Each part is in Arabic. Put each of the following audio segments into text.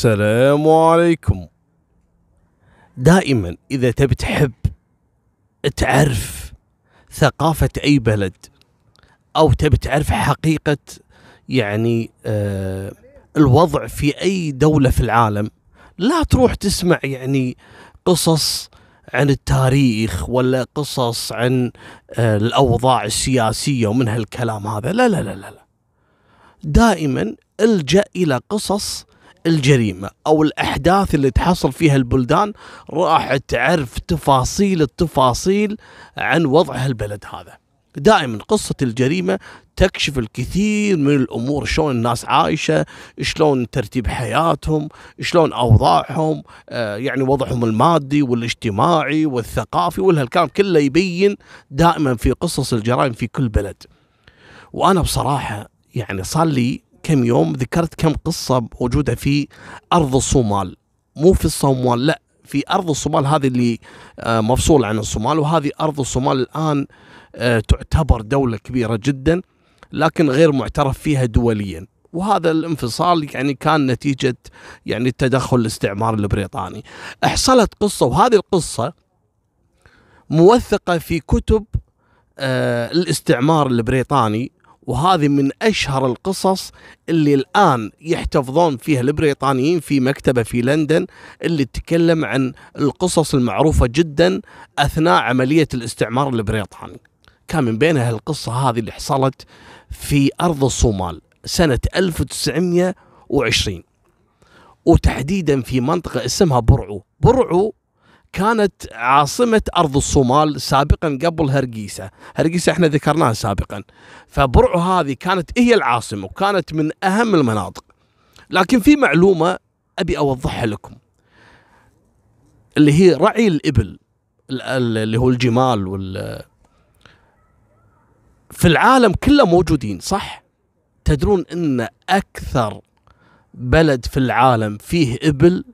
السلام عليكم دائما إذا تبي تحب تعرف ثقافة أي بلد أو تبي تعرف حقيقة يعني آه الوضع في أي دولة في العالم لا تروح تسمع يعني قصص عن التاريخ ولا قصص عن آه الأوضاع السياسية ومن هالكلام هذا لا لا لا لا, لا. دائما ألجأ إلى قصص الجريمة أو الأحداث اللي تحصل فيها البلدان راح تعرف تفاصيل التفاصيل عن وضع هالبلد هذا. دائما قصة الجريمة تكشف الكثير من الأمور شلون الناس عايشة شلون ترتيب حياتهم شلون أوضاعهم آه يعني وضعهم المادي والاجتماعي والثقافي والهالكلام كله يبين دائما في قصص الجرائم في كل بلد. وأنا بصراحة يعني صار لي كم يوم ذكرت كم قصة موجودة في أرض الصومال. مو في الصومال لا في أرض الصومال هذه اللي آه، مفصولة عن الصومال وهذه أرض الصومال الآن آه، تعتبر دولة كبيرة جدا لكن غير معترف فيها دوليا. وهذا الانفصال يعني كان نتيجة يعني التدخل الاستعمار البريطاني. حصلت قصة وهذه القصة موثقة في كتب آه الاستعمار البريطاني وهذه من أشهر القصص اللي الآن يحتفظون فيها البريطانيين في مكتبة في لندن اللي تتكلم عن القصص المعروفة جدا أثناء عملية الاستعمار البريطاني. كان من بينها القصة هذه اللي حصلت في أرض الصومال سنة 1920 وتحديدا في منطقة اسمها برعو برعو كانت عاصمة أرض الصومال سابقا قبل هرقيسة. هرقيسة إحنا ذكرناها سابقا. فبرعو هذه كانت هي العاصمة وكانت من أهم المناطق. لكن في معلومة أبي أوضحها لكم. اللي هي رعي الإبل اللي هو الجمال وال في العالم كله موجودين صح؟ تدرون إن أكثر بلد في العالم فيه إبل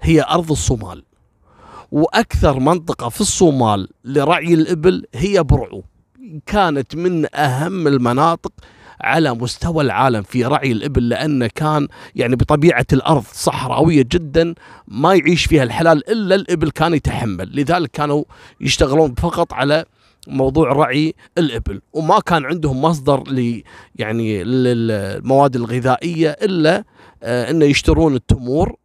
هي أرض الصومال. وأكثر منطقة في الصومال لرعي الإبل هي برعو. كانت من أهم المناطق على مستوى العالم في رعي الإبل لأنه كان يعني بطبيعة الأرض صحراوية جدا ما يعيش فيها الحلال إلا الإبل كان يتحمل. لذلك كانوا يشتغلون فقط على موضوع رعي الإبل وما كان عندهم مصدر ل يعني للمواد الغذائية إلا آه إنه يشترون التمور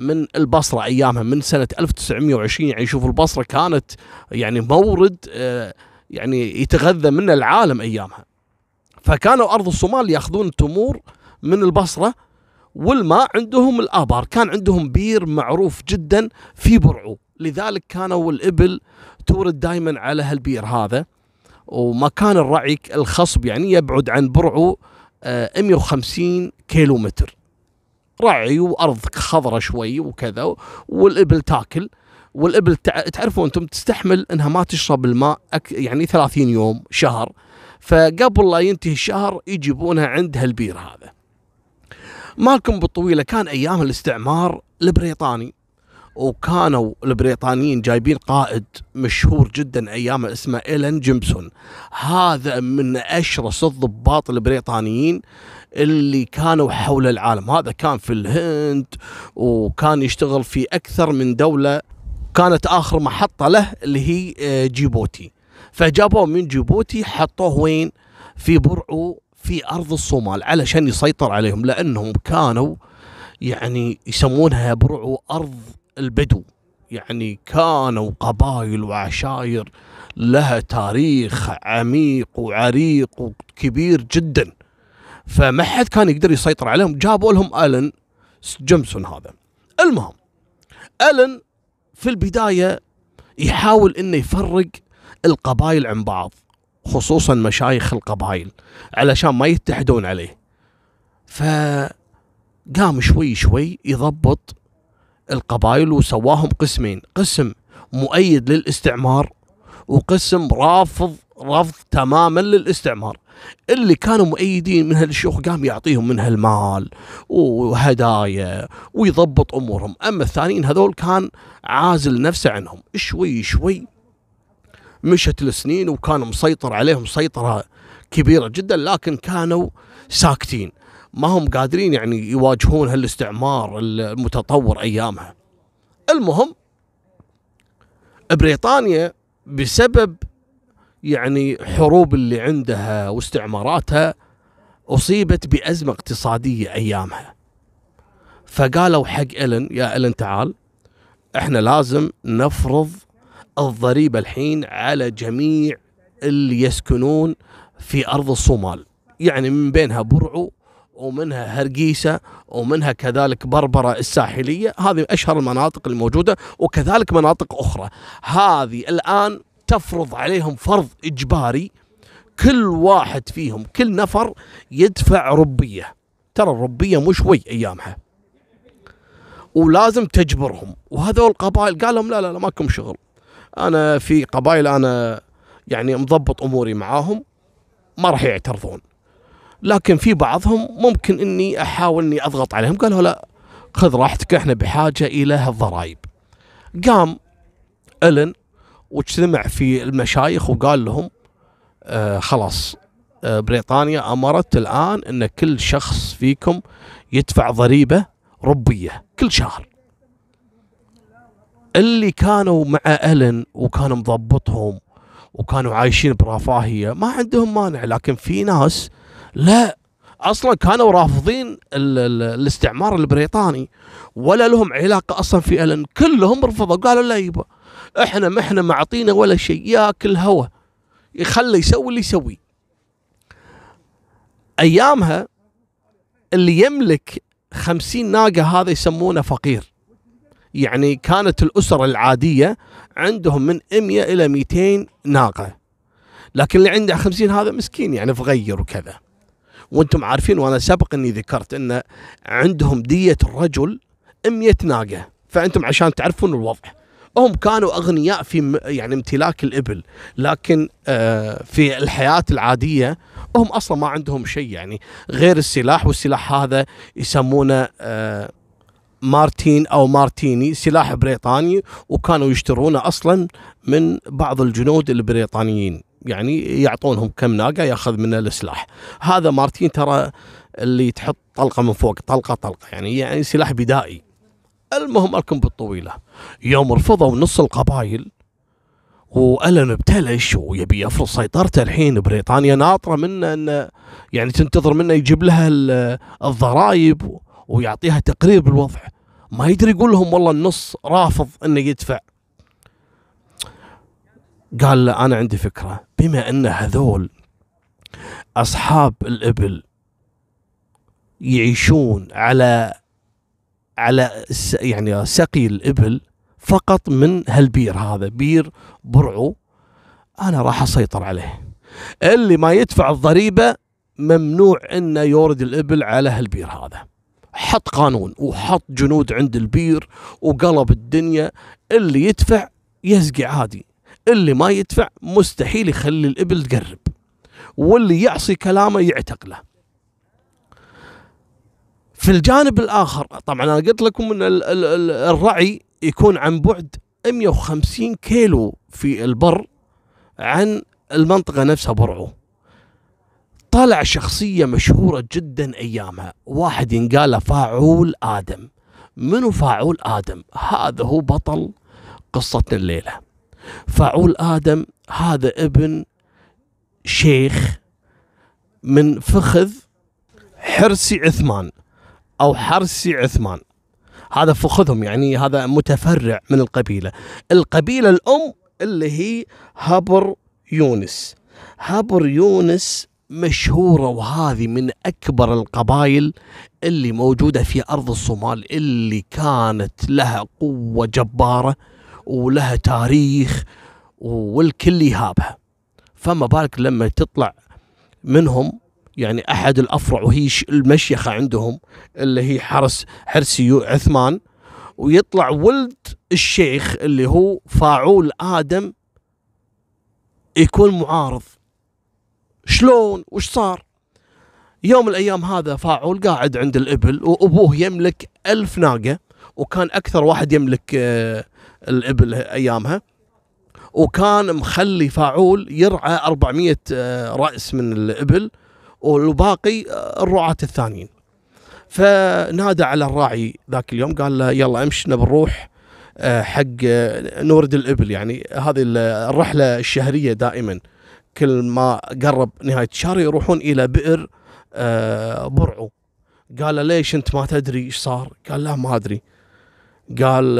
من البصرة أيامها من سنة 1920 يعني شوفوا البصرة كانت يعني مورد آه يعني يتغذى منه العالم أيامها. فكانوا أرض الصومال يأخذون التمور من البصرة والماء عندهم الآبار. كان عندهم بير معروف جدا في برعو. لذلك كانوا الإبل تورد دائما على هالبير هذا. ومكان الرعي الخصب يعني يبعد عن برعو 150 آه، كيلو متر رعي وأرض خضرة شوي وكذا والإبل تاكل. والإبل تعرفوا أنتم تستحمل إنها ما تشرب الماء يعني 30 يوم شهر. فقبل لا ينتهي الشهر يجيبونها عند هالبير هذا. مالكم بالطويلة كان أيام الاستعمار البريطاني. وكانوا البريطانيين جايبين قائد مشهور جدا أيام اسمه ايلن جيمسون. هذا من أشرس الضباط البريطانيين. اللي كانوا حول العالم. هذا كان في الهند وكان يشتغل في أكثر من دولة. كانت آخر محطة له اللي هي آه، جيبوتي. فجابوه من جيبوتي حطوه وين؟ في برعو في أرض الصومال علشان يسيطر عليهم لأنهم كانوا يعني يسمونها برعو أرض البدو. يعني كانوا قبائل وعشائر لها تاريخ عميق وعريق وكبير جدا. فما حد كان يقدر يسيطر عليهم. جابوا لهم آلن جيمسون هذا. المهم آلن في البداية يحاول إنه يفرق القبائل عن بعض خصوصا مشايخ القبائل علشان ما يتحدون عليه. فقام شوي شوي يضبط القبائل وسواهم قسمين. قسم مؤيد للاستعمار وقسم رافض رفض تماما للاستعمار. اللي كانوا مؤيدين من هالشيوخ قام يعطيهم من هالمال وهدايا ويضبط أمورهم. أما الثانيين هذول كان عازل نفسه عنهم. شوي شوي مشت السنين وكان مسيطر عليهم سيطرة كبيرة جدا لكن كانوا ساكتين. ما هم قادرين يعني يواجهون هالاستعمار المتطور أيامها. المهم بريطانيا بسبب يعني حروب اللي عندها واستعماراتها أصيبت بأزمة اقتصادية أيامها. فقالوا حق إلن يا إلن تعال إحنا لازم نفرض الضريبة الحين على جميع اللي يسكنون في أرض الصومال. يعني من بينها برعو ومنها هرقيسة ومنها كذلك بربرة الساحلية. هذه أشهر المناطق الموجودة وكذلك مناطق أخرى. هذه الآن تفرض عليهم فرض إجباري كل واحد فيهم كل نفر يدفع ربية. ترى الربية مش شوي أيامها. ولازم تجبرهم. وهذول القبائل قال لهم لا لا لا ماكم شغل. أنا في قبائل أنا يعني مضبط أموري معاهم ما راح يعترضون. لكن في بعضهم ممكن إني أحاول إني أضغط عليهم. قالوا لا خذ راحتك إحنا بحاجة إلى الضرائب قام إلن واجتمع في المشايخ وقال لهم آه خلاص آه بريطانيا أمرت الآن إن كل شخص فيكم يدفع ضريبة ربية كل شهر. اللي كانوا مع ألن وكان مضبطهم وكانوا عايشين برفاهية ما عندهم مانع لكن في ناس لا. أصلا كانوا رافضين ال ال الاستعمار البريطاني ولا لهم علاقة أصلا في ألن كلهم رفضوا قالوا لا يبا. إحنا ما إحنا معطينا ولا شيء ياكل هوا يخلي يسوي اللي يسوي. أيامها اللي يملك خمسين ناقة هذا يسمونه فقير. يعني كانت الأسر العادية عندهم من 100 إلى 200 ناقة. لكن اللي عنده 50 هذا مسكين يعني فغير وكذا. وأنتم عارفين وأنا سبق إني ذكرت إن عندهم دية الرجل 100 ناقة. فأنتم عشان تعرفون الوضع. هم كانوا أغنياء في يعني امتلاك الإبل لكن آه في الحياة العادية هم أصلا ما عندهم شيء يعني غير السلاح والسلاح هذا يسمونه آه مارتين أو مارتيني سلاح بريطاني وكانوا يشترونه أصلا من بعض الجنود البريطانيين يعني يعطونهم كم ناقة يأخذ منه السلاح. هذا مارتين ترى اللي تحط طلقة من فوق طلقة طلقة يعني يعني سلاح بدائي. المهم لكم بالطويلة. يوم رفضوا نص القبائل وألن ابتلش ويبي يفرض سيطرته الحين بريطانيا. ناطرة منه انه يعني تنتظر منه يجيب لها الضرائب ويعطيها تقرير بالوضع. ما يدري يقول لهم والله النص رافض إنه يدفع. قال له أنا عندي فكرة. بما أن هذول أصحاب الإبل يعيشون على على يعني سقي الإبل فقط من هالبير هذا بير برعو. أنا راح أسيطر عليه. اللي ما يدفع الضريبة ممنوع أنه يورد الإبل على هالبير هذا. حط قانون وحط جنود عند البير وقلب الدنيا. اللي يدفع يسقي عادي. اللي ما يدفع مستحيل يخلي الإبل تقرب. واللي يعصي كلامه يعتقله في الجانب الآخر طبعا أنا قلت لكم إن الرعي يكون عن بعد 150 كيلو في البر عن المنطقة نفسها برعو. طلع شخصية مشهورة جدا أيامها. واحد ينقال فاعول آدم. منو فاعول آدم؟ هذا هو بطل قصتنا الليلة. فاعول آدم هذا ابن شيخ من فخذ حرسي عثمان. أو حرسي عثمان. هذا فخذهم يعني هذا متفرع من القبيلة. القبيلة الأم اللي هي هبر يونس. هبر يونس مشهورة وهذه من أكبر القبائل اللي موجودة في أرض الصومال اللي كانت لها قوة جبارة ولها تاريخ والكل يهابها. فما بالك لما تطلع منهم يعني أحد الأفرع وهي المشيخة عندهم اللي هي حرس حرسي عثمان. ويطلع ولد الشيخ اللي هو فاعول آدم يكون معارض. شلون؟ وش صار؟ يوم الأيام هذا فاعول قاعد عند الإبل وأبوه يملك ألف ناقة وكان أكثر واحد يملك آه، الإبل أيامها. وكان مخلي فاعول يرعى 400 آه، رأس من الإبل. والباقي الرعاة الثانيين. فنادى على الراعي ذاك اليوم قال له يلا امشي بنروح آه، حق آه، نورد الإبل. يعني هذه الرحلة الشهرية دائما كل ما قرب نهاية الشهر يروحون إلى بئر آه، برعو. قال له ليش أنت ما تدري إيش صار؟ قال لا ما أدري. قال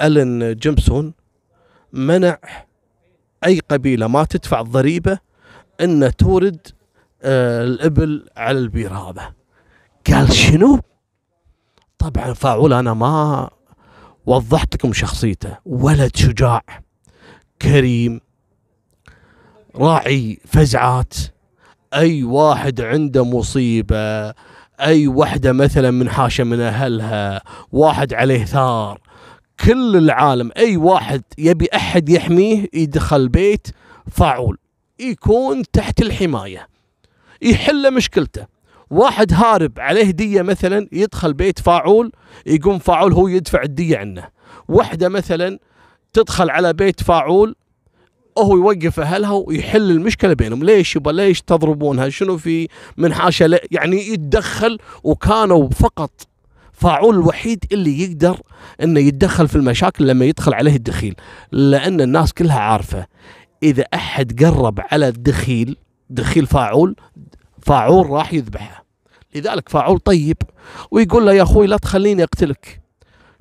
ألن جيمسون منع أي قبيلة ما تدفع الضريبه ان تورد الإبل على البير هذا قال شنو؟ طبعا فاعول أنا ما وضحت لكم شخصيته ولد شجاع كريم راعي فزعات أي واحد عنده مصيبة أي وحدة مثلا من حاشة من أهلها واحد عليه ثار كل العالم أي واحد يبي أحد يحميه يدخل بيت فاعول يكون تحت الحماية يحل مشكلته. واحد هارب عليه هدية مثلا يدخل بيت فاعول يقوم فاعول هو يدفع الدية عنه. وحدة مثلا تدخل على بيت فاعول وهو يوقف أهلها ويحل المشكلة بينهم. ليش يبا؟ ليش تضربونها؟ شنو في؟ من حاشا؟ يعني يتدخل وكانوا فقط فاعول الوحيد اللي يقدر إنه يتدخل في المشاكل لما يدخل عليه الدخيل. لأن الناس كلها عارفة إذا أحد قرب على الدخيل دخيل فاعول فاعول راح يذبحه. لذلك فاعول طيب ويقول له يا أخوي لا تخليني أقتلك.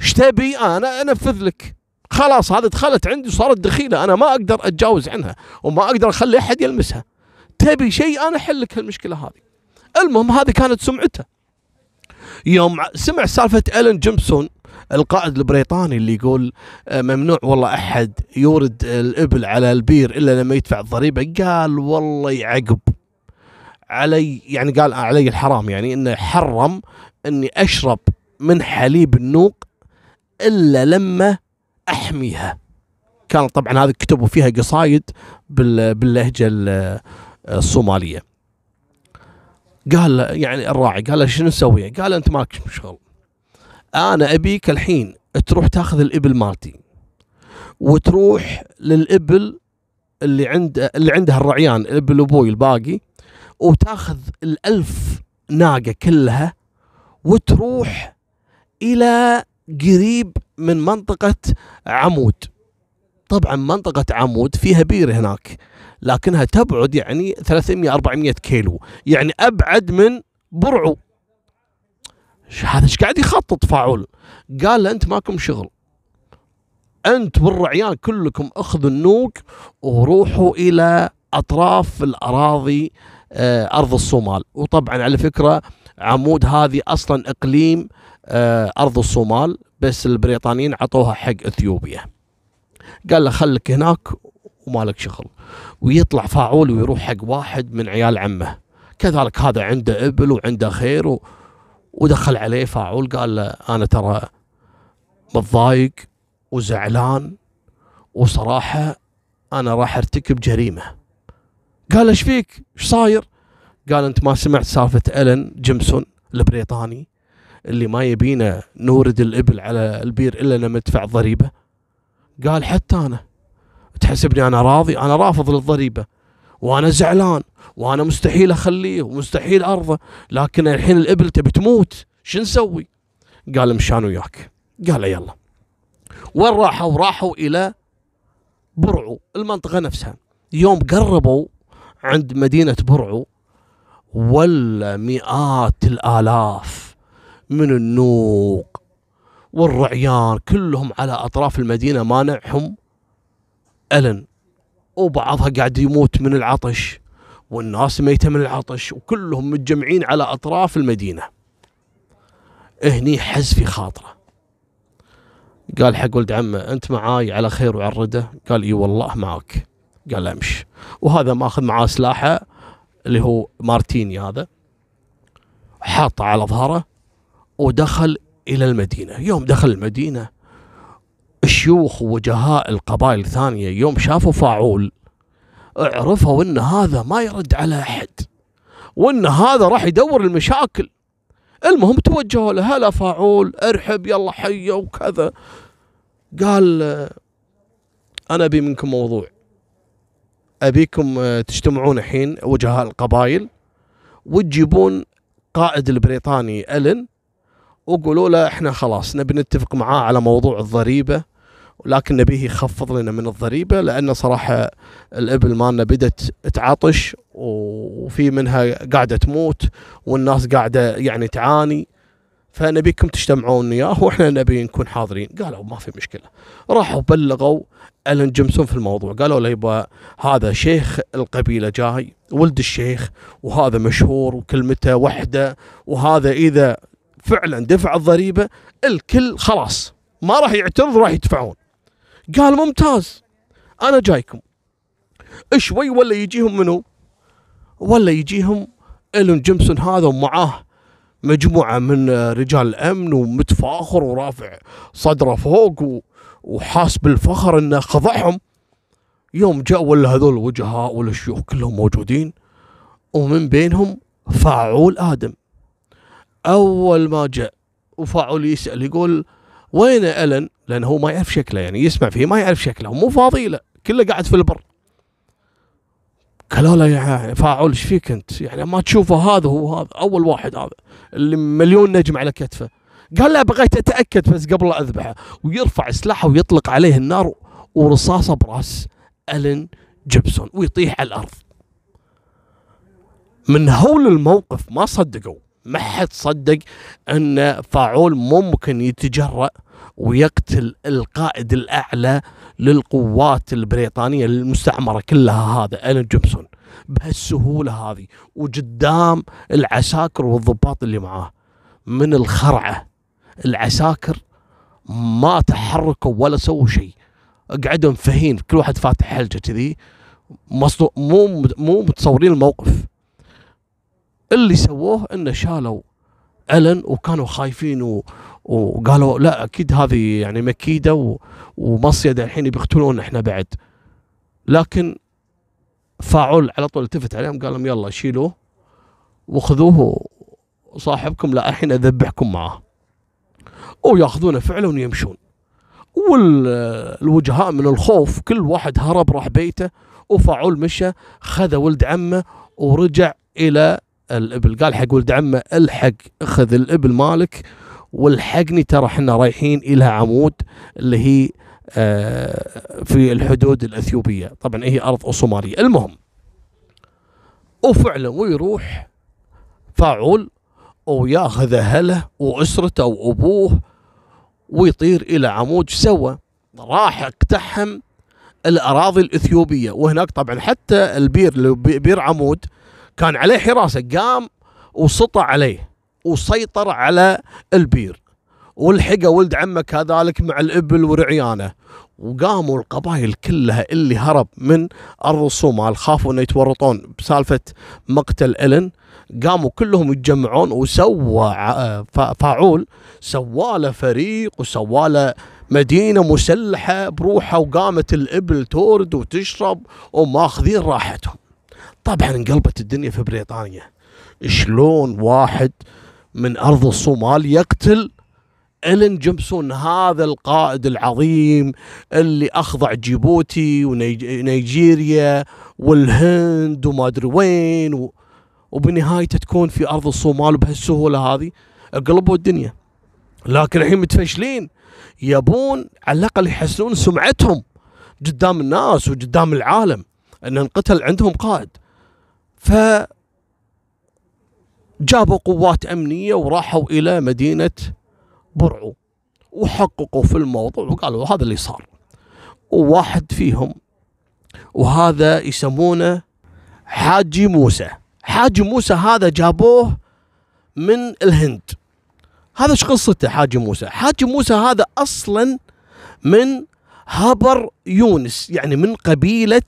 إيش تبي؟ أنا أنفذ لك. خلاص هذه دخلت عندي وصارت دخيلة أنا ما أقدر أتجاوز عنها وما أقدر أخلي أحد يلمسها. تبي شيء؟ أنا أحل لك هذه. المهم هذه كانت سمعته. يوم سمع سالفة الين جيمسون القائد البريطاني اللي يقول آه، ممنوع والله أحد يورد الإبل على البير إلا لما يدفع الضريبة. قال والله يعقب علي يعني قال علي الحرام يعني إنه حرم إني أشرب من حليب النوق إلا لما أحميها. كان طبعا هذه كتبوا فيها قصايد باللهجة الصومالية. قال يعني الراعي قال له شنو نسوي؟ قال أنت مالك شغل. أنا أبيك الحين تروح تاخذ الإبل مالتي وتروح للإبل اللي عند اللي عندها الرعيان إبل أبوي الباقي وتاخذ الألف ناقة كلها وتروح إلى قريب من منطقة عمود. طبعا منطقة عمود فيها بير هناك لكنها تبعد يعني 300 400 كيلو يعني أبعد من برعو. هذا إيش قاعد يخطط فاعول؟ قال له أنت ماكم شغل. أنت والرعيان كلكم أخذوا النوق وروحوا إلى أطراف الأراضي آه، أرض الصومال. وطبعا على فكرة عمود هذه أصلا إقليم آه، أرض الصومال بس البريطانيين عطوها حق إثيوبيا. قال له خلك هناك ومالك شغل. ويطلع فاعول ويروح حق واحد من عيال عمه. كذلك هذا عنده إبل وعنده خير و... ودخل عليه فاعول قال له أنا ترى متضايق وزعلان وصراحة أنا راح أرتكب جريمة قال إيش فيك؟ إيش صاير؟ قال أنت ما سمعت سالفة الن جيمسون البريطاني اللي ما يبينا نورد الإبل على البير إلا لما ندفع ضريبة؟ قال حتى أنا تحسبني أنا راضي؟ أنا رافض للضريبة وأنا زعلان وأنا مستحيل أخليه ومستحيل أرضه لكن الحين الإبل تبي تموت. شو نسوي؟ قال مشان وياك. قال يلا. وين راحوا؟ راحوا إلى برعو المنطقة نفسها. يوم قربوا عند مدينة برعو ولا مئات الآلاف من النوق والرعيان كلهم على أطراف المدينة مانعهم. ألن. وبعضها قاعد يموت من العطش. والناس ميتة من العطش وكلهم متجمعين على أطراف المدينة. هني حز في خاطره. قال حق ولد عمه أنت معاي على خير الردة قال إي والله معك. قال امشي وهذا ماخذ معاه سلاحه اللي هو مارتيني هذا. حاطه على ظهره ودخل إلى المدينة. يوم دخل المدينة الشيوخ ووجهاء القبائل الثانية يوم شافوا فاعول عرفوا ان هذا ما يرد على احد وان هذا راح يدور المشاكل. المهم توجهوا له هلا فاعول ارحب يلا حيه وكذا. قال أنا أبي منكم موضوع. أبيكم آه، تجتمعون الحين وجهاء القبائل وتجيبون قائد البريطاني إلن وقولوا له إحنا خلاص نبي نتفق معاه على موضوع الضريبة ولكن نبيه يخفض لنا من الضريبة لأن صراحة الإبل مالنا بدت تعطش وفي منها قاعدة تموت والناس قاعدة يعني تعاني. فنبيكم تجتمعون وياه وإحنا نبي نكون حاضرين. قالوا ما في مشكلة. راحوا بلغوا الن جيمسون في الموضوع. قالوا له يبا هذا شيخ القبيلة جاي ولد الشيخ وهذا مشهور وكلمته وحدة وهذا إذا فعلا دفع الضريبة الكل خلاص ما راح يعترض راح يدفعون. قال ممتاز. أنا جايكم. شوي ولا يجيهم منو؟ ولا يجيهم إلون جيمسون هذا ومعاه مجموعة من رجال الأمن ومتفاخر ورافع صدره فوق وحاس بالفخر إنه خضعهم. يوم جاء ولا هذول الوجهاء ولا الشيوخ كلهم موجودين ومن بينهم فاعول آدم. أول ما جاء وفاعول يسأل يقول وين ألن؟ لأنه هو ما يعرف شكله يعني يسمع فيه ما يعرف شكله مو فاضي له كله قاعد في البر. قالوا له يا فاعل إيش فيك أنت؟ يعني ما تشوفه هذا هو هذا أول واحد هذا اللي مليون نجم على كتفه. قال لا بغيت أتأكد بس قبل لا أذبحه. ويرفع سلاحه ويطلق عليه النار ورصاصه براس الين جيبسون ويطيح على الأرض. من هول الموقف ما صدقوا. ما حد صدق أن فاعول ممكن يتجرأ ويقتل القائد الأعلى للقوات البريطانية المستعمره كلها هذا ألين جيبسون بهالسهولة هذه وقدام العساكر والضباط اللي معاه. من الخرعة العساكر ما تحركوا ولا سووا شيء. قعدوا مفهين كل واحد فاتح حلجة كذي مو مو متصورين الموقف. اللي سووه إنه شالوا ألن وكانوا خايفين و... وقالوا لا أكيد هذه يعني مكيدة و... ومصيدة الحين بيقتلون إحنا بعد. لكن فاعول على طول التفت عليهم قال لهم يلا شيلوه وخذوه صاحبكم لا الحين أذبحكم معاه وياخذونه فعلا ويمشون. والوجهاء من الخوف كل واحد هرب راح بيته وفاعول مشى خذ ولد عمه ورجع إلى الإبل. قال حق ولد عمه الحق أخذ الإبل مالك. والحقني ترى إحنا رايحين إلى عمود اللي هي آه، في الحدود الإثيوبية. طبعا هي أرض الصوماليه المهم وفعلا ويروح فاعول وياخذ أهله وأسرته وأبوه ويطير إلى عمود. سوى؟ راح اقتحم الأراضي الإثيوبية. وهناك طبعا حتى البير بير عمود كان عليه حراسه قام وسطع عليه وسيطر على البير. والحقه ولد عمه كذلك مع الإبل ورعيانه. وقاموا القبائل كلها اللي هرب من ارض الصومال خافوا إنه يتورطون بسالفة مقتل إلن؟ قاموا كلهم يتجمعون وسوى فاعول سواله فريق وسواله مدينة مسلحة بروحها وقامت الإبل تورد وتشرب وماخذين راحتهم. طبعا انقلبت الدنيا في بريطانيا. شلون واحد من أرض الصومال يقتل إلين جيمسون هذا القائد العظيم اللي أخضع جيبوتي ونيجيريا والهند وما أدري وين و... وبنهايته تكون في أرض الصومال بهالسهولة هذه. قلبوا الدنيا. لكن الحين متفشلين. يبون على الأقل يحسنون سمعتهم قدام الناس وقدام العالم أن انقتل عندهم قائد. ف جابوا قوات أمنية وراحوا إلى مدينة برعوا وحققوا في الموضوع وقالوا هذا اللي صار. وواحد فيهم وهذا يسمونه حاجي موسى. حاجي موسى هذا جابوه من الهند. هذا إيش قصته حاجي موسى؟ حاجي موسى هذا أصلا من هبر يونس يعني من قبيلة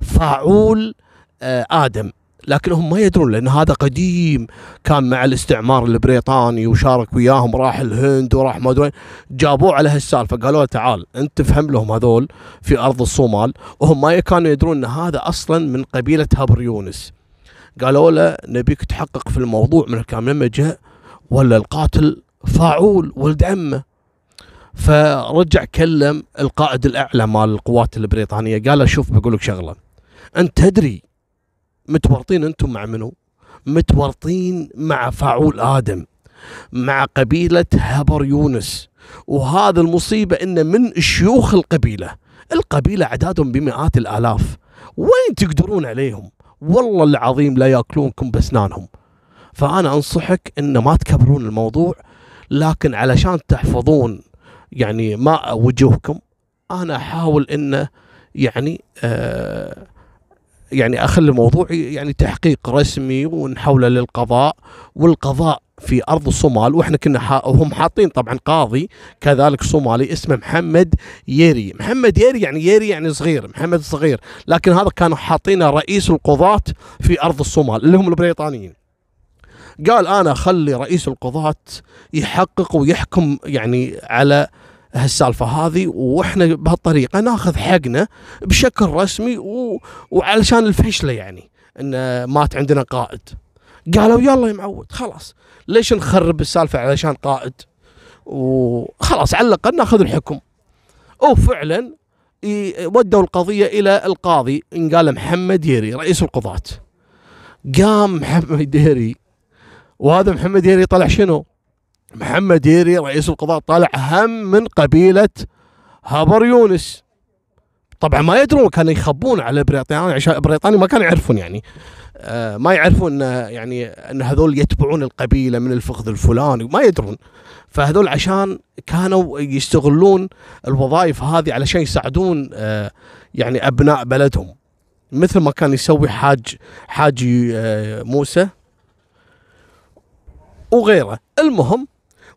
فاعول آه، آدم. لكنهم ما يدرون لأن هذا قديم. كان مع الاستعمار البريطاني وشارك وياهم راح الهند وراح ما أدري جابوه على هالسالفة قالوا له تعال أنت تفهم لهم هذول في أرض الصومال. وهم ما كانوا يدرون إن هذا أصلا من قبيلة هبر يونس. قالوا له نبيك تحقق في الموضوع من الكلام لما جاء ولا القاتل فاعول ولد عمه. فرجع كلم القائد الأعلى مال القوات البريطانية قال له شوف بقول لك شغلة. أنت تدري متورطين أنتم مع منو؟ متورطين مع فاعول آدم مع قبيلة هبر يونس. وهذا المصيبة إن من شيوخ القبيلة القبيلة أعدادهم بمئات الآلاف. وين تقدرون عليهم؟ والله العظيم لا يأكلونكم بأسنانهم. فأنا أنصحك إن ما تكبرون الموضوع لكن علشان تحفظون يعني ما وجوهكم أنا أحاول إنه يعني آه يعني أخلي الموضوع يعني تحقيق رسمي ونحوله للقضاء والقضاء في أرض الصومال وإحنا كنا حا وهم حاطين طبعا قاضي كذلك صومالي اسمه محمد ييري، محمد ييري يعني ييري يعني صغير، محمد صغير، لكن هذا كانوا حاطينه رئيس القضاة في أرض الصومال اللي هم البريطانيين. قال أنا أخلي رئيس القضاة يحقق ويحكم يعني على هالسالفة هذه وإحنا بهالطريقة ناخذ حقنا بشكل رسمي و... وعلشان الفشله يعني إن مات عندنا قائد. قالوا يلا يا معود خلاص. ليش نخرب السالفة علشان قائد؟ وخلاص على الأقل ناخذ الحكم. وفعلا ودوا القضية إلى القاضي إن قال محمد ييري رئيس القضاة. قام محمد ييري وهذا محمد ييري طلع شنو؟ محمد ييري رئيس القضاء طالع هم من قبيلة هابر يونس. طبعا ما يدرون كانوا يخبون على بريطانيا عشان بريطانيا ما كانوا يعرفون يعني. آه ما يعرفون إن يعني إن هذول يتبعون القبيلة من الفخذ الفلاني ما يدرون. فهذول عشان كانوا يستغلون الوظائف هذه علشان يساعدون آه يعني أبناء بلدهم. مثل ما كان يسوي حاج حاجي آه موسى وغيره. المهم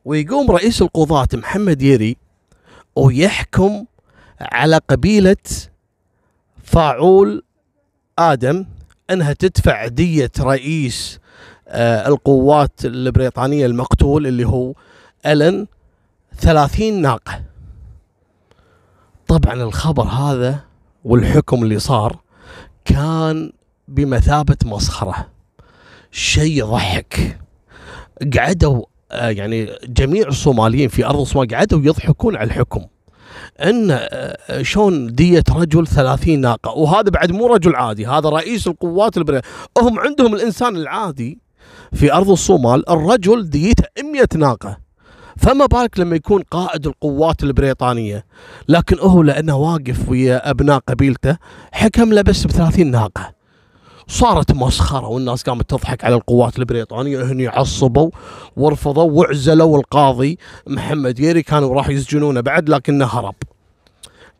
ويقوم رئيس القضاة محمد يري ويحكم على قبيلة فاعول آدم أنها تدفع دية رئيس آه القوات البريطانية المقتول اللي هو ألن ثلاثين ناقة. طبعا الخبر هذا والحكم اللي صار كان بمثابة مسخرة. شيء يضحك قعدوا يعني جميع الصوماليين في أرض الصومال قعدوا يضحكون على الحكم إن آه، شلون دية رجل 30 ناقة وهذا بعد مو رجل عادي هذا رئيس القوات البريطانية هم عندهم الإنسان العادي في أرض الصومال الرجل ديته 100 ناقة. فما بالك لما يكون قائد القوات البريطانية لكن هو لأنه واقف ويا أبناء قبيلته حكم له بس ب 30 ناقة. صارت مسخرة والناس قامت تضحك على القوات البريطانية. هني عصبوا ورفضوا وعزلوا القاضي محمد ييري كانوا راح يسجنونه بعد لكنه هرب.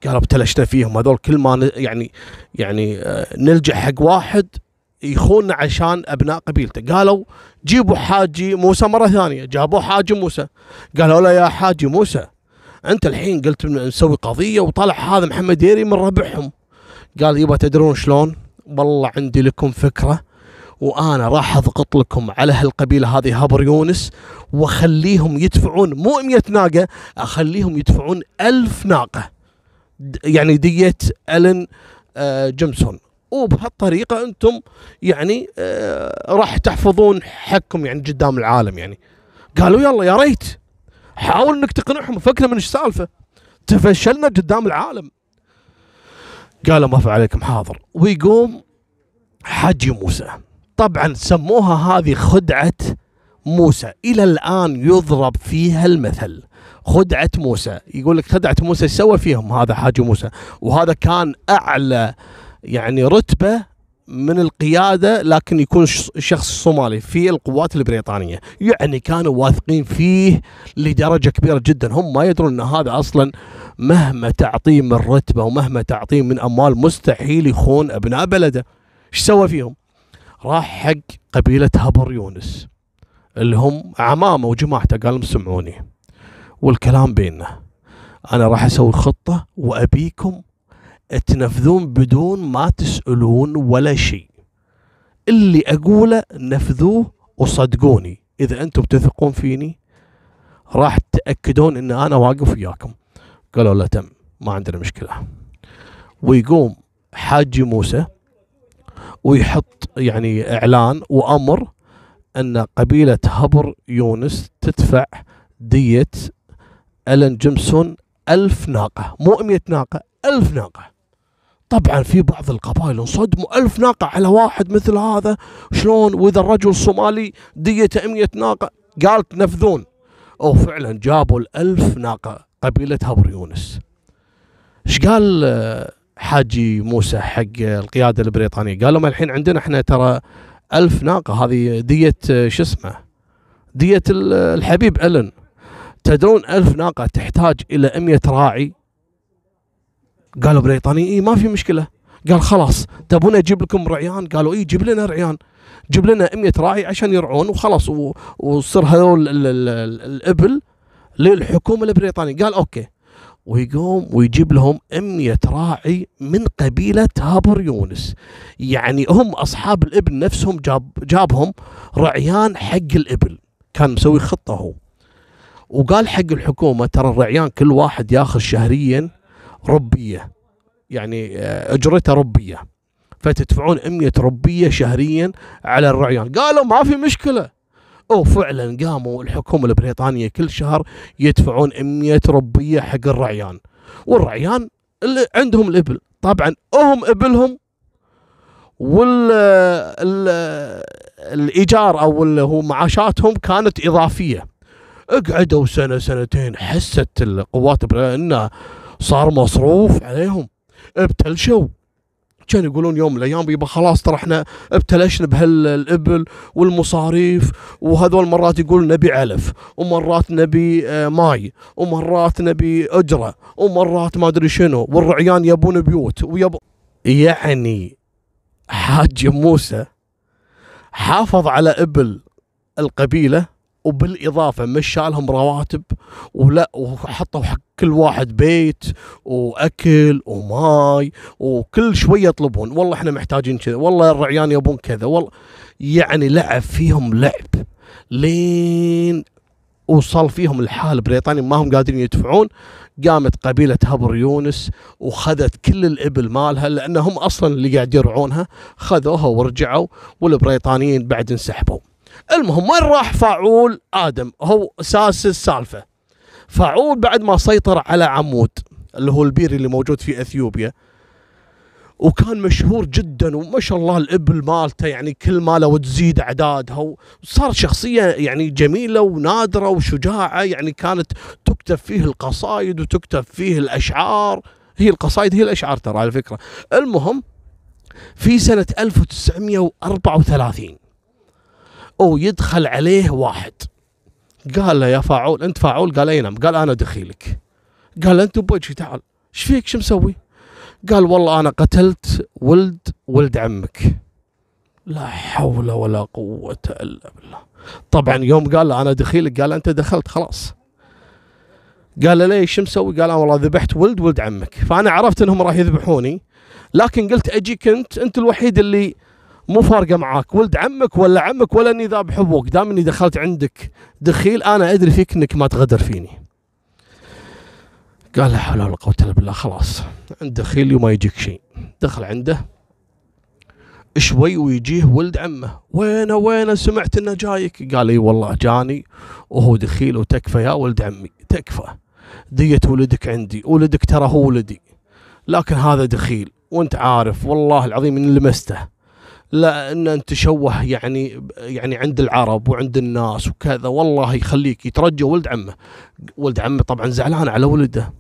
قالوا ابتلشنا فيهم هذول كل ما يعني يعني آه، نلجأ حق واحد يخوننا عشان أبناء قبيلته. قالوا جيبوا حاجي موسى مرة ثانية. جابوا حاجي موسى. قالوا له يا حاجي موسى أنت الحين قلت نسوي قضية وطلع هذا محمد ييري من ربعهم قال يبا تدرون شلون؟ والله عندي لكم فكرة وأنا راح أضغط لكم على هالقبيلة هذه هبر يونس وأخليهم يدفعون مو 100 ناقة أخليهم يدفعون ألف ناقة. يعني دية ألن آه جيمسون وبهالطريقة أنتم يعني آه راح تحفظون حقكم يعني قدام العالم يعني. قالوا يلا يا ريت حاول إنك تقنعهم فكنا من السالفه تفشلنا قدام العالم. قالوا ما في عليكم حاضر ويقوم حجي موسى. طبعا سموها هذه خدعة موسى. إلى الآن يضرب فيها المثل. خدعة موسى. يقول لك خدعة موسى سوى فيهم هذا حاج موسى؟ وهذا كان أعلى يعني رتبة من القيادة لكن يكون شخص صومالي في القوات البريطانية. يعني كانوا واثقين فيه لدرجة كبيرة جدا. هم ما يدرون أن هذا أصلا مهما تعطيه من رتبة ومهما تعطيه من أموال مستحيل يخون أبناء بلده. إيش سوى فيهم؟ راح حق قبيلة هبر يونس اللي هم عمامة وجماعته قال لهم سمعوني والكلام بيننا. أنا راح أسوي خطة وأبيكم تنفذون بدون ما تسألون ولا شيء. اللي أقوله نفذوه وصدقوني. إذا أنتم تثقون فيني راح تأكدون أن أنا واقف وياكم. قالوا لا تم. ما عندنا مشكلة. ويقوم حاجي موسى ويحط يعني إعلان وأمر أن قبيلة هبر يونس تدفع دية ألن جيمسون ألف ناقة. مو مئة ناقة ألف ناقة. طبعا في بعض القبائل انصدموا. ألف ناقة على واحد مثل هذا. شلون؟ وإذا الرجل الصومالي ديته 100 ناقة قال تنفذون وفعلا جابوا الألف ناقة قبيلة هبر يونس. إيش قال آه، حاجي موسى حق القيادة البريطانية؟ قال لهم الحين عندنا إحنا ترى ألف ناقة. هذه دية آه، شو اسمه؟ دية الحبيب ألن. تدرون ألف ناقة تحتاج إلى 100 راعي؟ قالوا بريطاني إيه ما في مشكلة. قال خلاص تبون أجيب لكم رعيان؟ قالوا إيه جيب لنا رعيان. جيب لنا 100 راعي عشان يرعون وخلاص وصير هذول الإبل للحكومة البريطانية. قال okay. ويقوم ويجيب لهم 100 راعي من قبيلة هابر يونس. يعني هم أصحاب الإبل نفسهم جاب جابهم رعيان حق الإبل. كان مسوي خطة هو. وقال حق الحكومة ترى الرعيان كل واحد ياخذ شهريا ربية. يعني آه، أجرته ربية. فتدفعون 100 ربية شهريا على الرعيان. قالوا ما في مشكلة. وفعلا قاموا الحكومة البريطانية كل شهر يدفعون 100 ربية حق الرعيان. والرعيان اللي عندهم الإبل. طبعا هم إبلهم وال الإيجار أو اللي هو معاشاتهم كانت إضافية. اقعدوا سنة سنتين. حست القوات انه صار مصروف عليهم. ابتلشوا كانوا يقولون يوم من الأيام يبا خلاص ترى إحنا ابتلشنا بهالابل والمصاريف وهذول مرات يقول نبي علف ومرات نبي آه، ماي ومرات نبي أجرة ومرات ما أدري شنو والرعيان يبون بيوت ويب يعني حاج موسى حافظ على إبل القبيلة وبالإضافة مشى لهم رواتب ولا وحطوا حق كل واحد بيت وأكل وماي وكل شوية يطلبون. والله إحنا محتاجين كذا والله الرعيان يبون كذا والله يعني لعب فيهم لعب لين وصل فيهم الحال. بريطانيا ما هم قادرين يدفعون. قامت قبيلة هبر يونس وخذت كل الإبل مالها لأنهم أصلا اللي قاعد يرعونها خذوها ورجعوا والبريطانيين بعد انسحبوا. المهم وين راح فاعول؟ آدم هو أساس السالفة. فاعول بعد ما سيطر على عمود اللي هو البير اللي موجود في إثيوبيا. وكان مشهور جدا وما شاء الله الإبل مالته يعني كل ماله وتزيد أعدادها. وصار شخصية يعني جميلة ونادرة وشجاعة يعني كانت تكتب فيه القصائد وتكتب فيه الأشعار. هي القصائد هي الأشعار ترى على فكرة. المهم في سنة 1934 أو يدخل عليه واحد. قال له يا فاعول أنت فاعول؟ قال أي نعم. قال أنا دخيلك. قال أنت بوجهي تعال. إيش فيك؟ شو مسوي؟ قال والله أنا قتلت ولد ولد عمك. لا حول ولا قوة إلا بالله. طبعا يوم قال له أنا دخيلك قال أنت دخلت خلاص. قال له ليش؟ شو مسوي؟ قال أنا والله ذبحت ولد ولد عمك. فأنا عرفت أنهم راح يذبحوني لكن قلت أجيك أنت أنت الوحيد اللي مو فارقة معاك. ولد عمك ولا عمك ولا إني ذابح أبوك دام إني دخلت عندك دخيل أنا أدري فيك إنك ما تغدر فيني. قال لا حول ولا قوة إلا بالله. خلاص. عنده خيلي وما يجيك شيء. دخل عنده. شوي ويجيه ولد عمه. وينه وينه؟ سمعت إنه جايك. قال إي والله جاني. وهو دخيل وتكفى يا ولد عمي. تكفى. دية ولدك عندي. ولدك ترى هو ولدي. لكن هذا دخيل. وأنت عارف. والله العظيم ان لمسته. لا إن تشوه يعني يعني عند العرب وعند الناس وكذا والله يخليك يترجى ولد عمه. ولد عمه طبعا زعلان على ولده.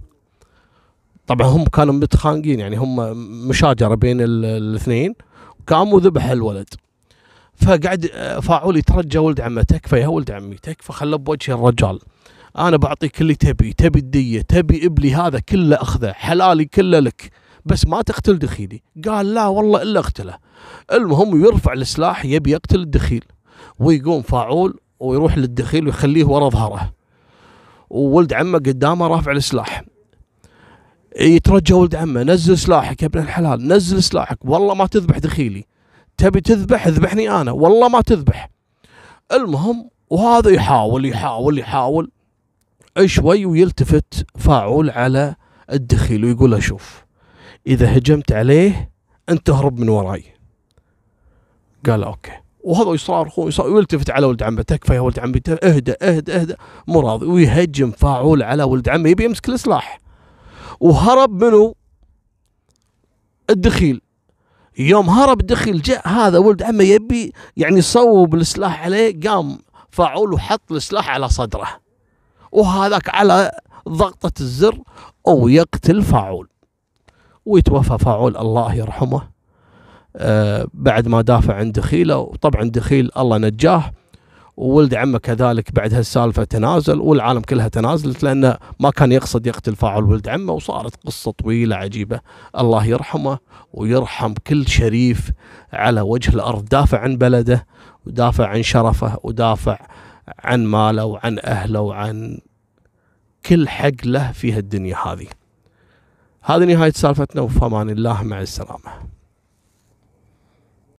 طبعا هم كانوا متخانقين يعني هم مشاجرة بين الاثنين قام وذبح الولد. فقعد فاعول يترجى ولد عمه تكفى يا ولد عمي تكفى خله بوجه الرجال. أنا بعطيك اللي تبي تبي الدية تبي ابلي هذا كله أخذه حلالي كله لك. بس ما تقتل دخيلي. قال لا والله إلا اقتله. المهم يرفع السلاح يبي يقتل الدخيل. ويقوم فاعول ويروح للدخيل ويخليه ورا ظهره. وولد عمه قدامه رافع السلاح. يترجى ولد عمه نزل سلاحك يا ابن الحلال نزل سلاحك. والله ما تذبح دخيلي. تبي تذبح؟ اذبحني أنا. والله ما تذبح. المهم وهذا يحاول يحاول يحاول. شوي ويلتفت فاعول على الدخيل ويقول له شوف. إذا هجمت عليه أنت تهرب من وراي. قال أوكي. وهذا يصارخ ويلتفت على ولد عمه. تكفى يا ولد عمي اهدى اهدى اهدى مو راضي. ويهجم فاعول على ولد عمه يبي يمسك السلاح وهرب منه الدخيل. يوم هرب الدخيل جاء هذا ولد عمه يبي يعني يصوب السلاح عليه قام فاعول وحط السلاح على صدره. وهذاك على ضغطة الزر أو يقتل فاعول. ويتوفى فاعول الله يرحمه. آه بعد ما دافع عن دخيله وطبعا دخيل الله نجاه وولد عمه كذلك بعد هالسالفة تنازل والعالم كلها تنازلت لأنه ما كان يقصد يقتل فاعل ولد عمه وصارت قصة طويلة عجيبة. الله يرحمه ويرحم كل شريف على وجه الأرض دافع عن بلده ودافع عن شرفه ودافع عن ماله وعن أهله وعن كل حق له في هالدنيا هذه. هذه نهاية سالفتنا وفمان الله مع السلامة.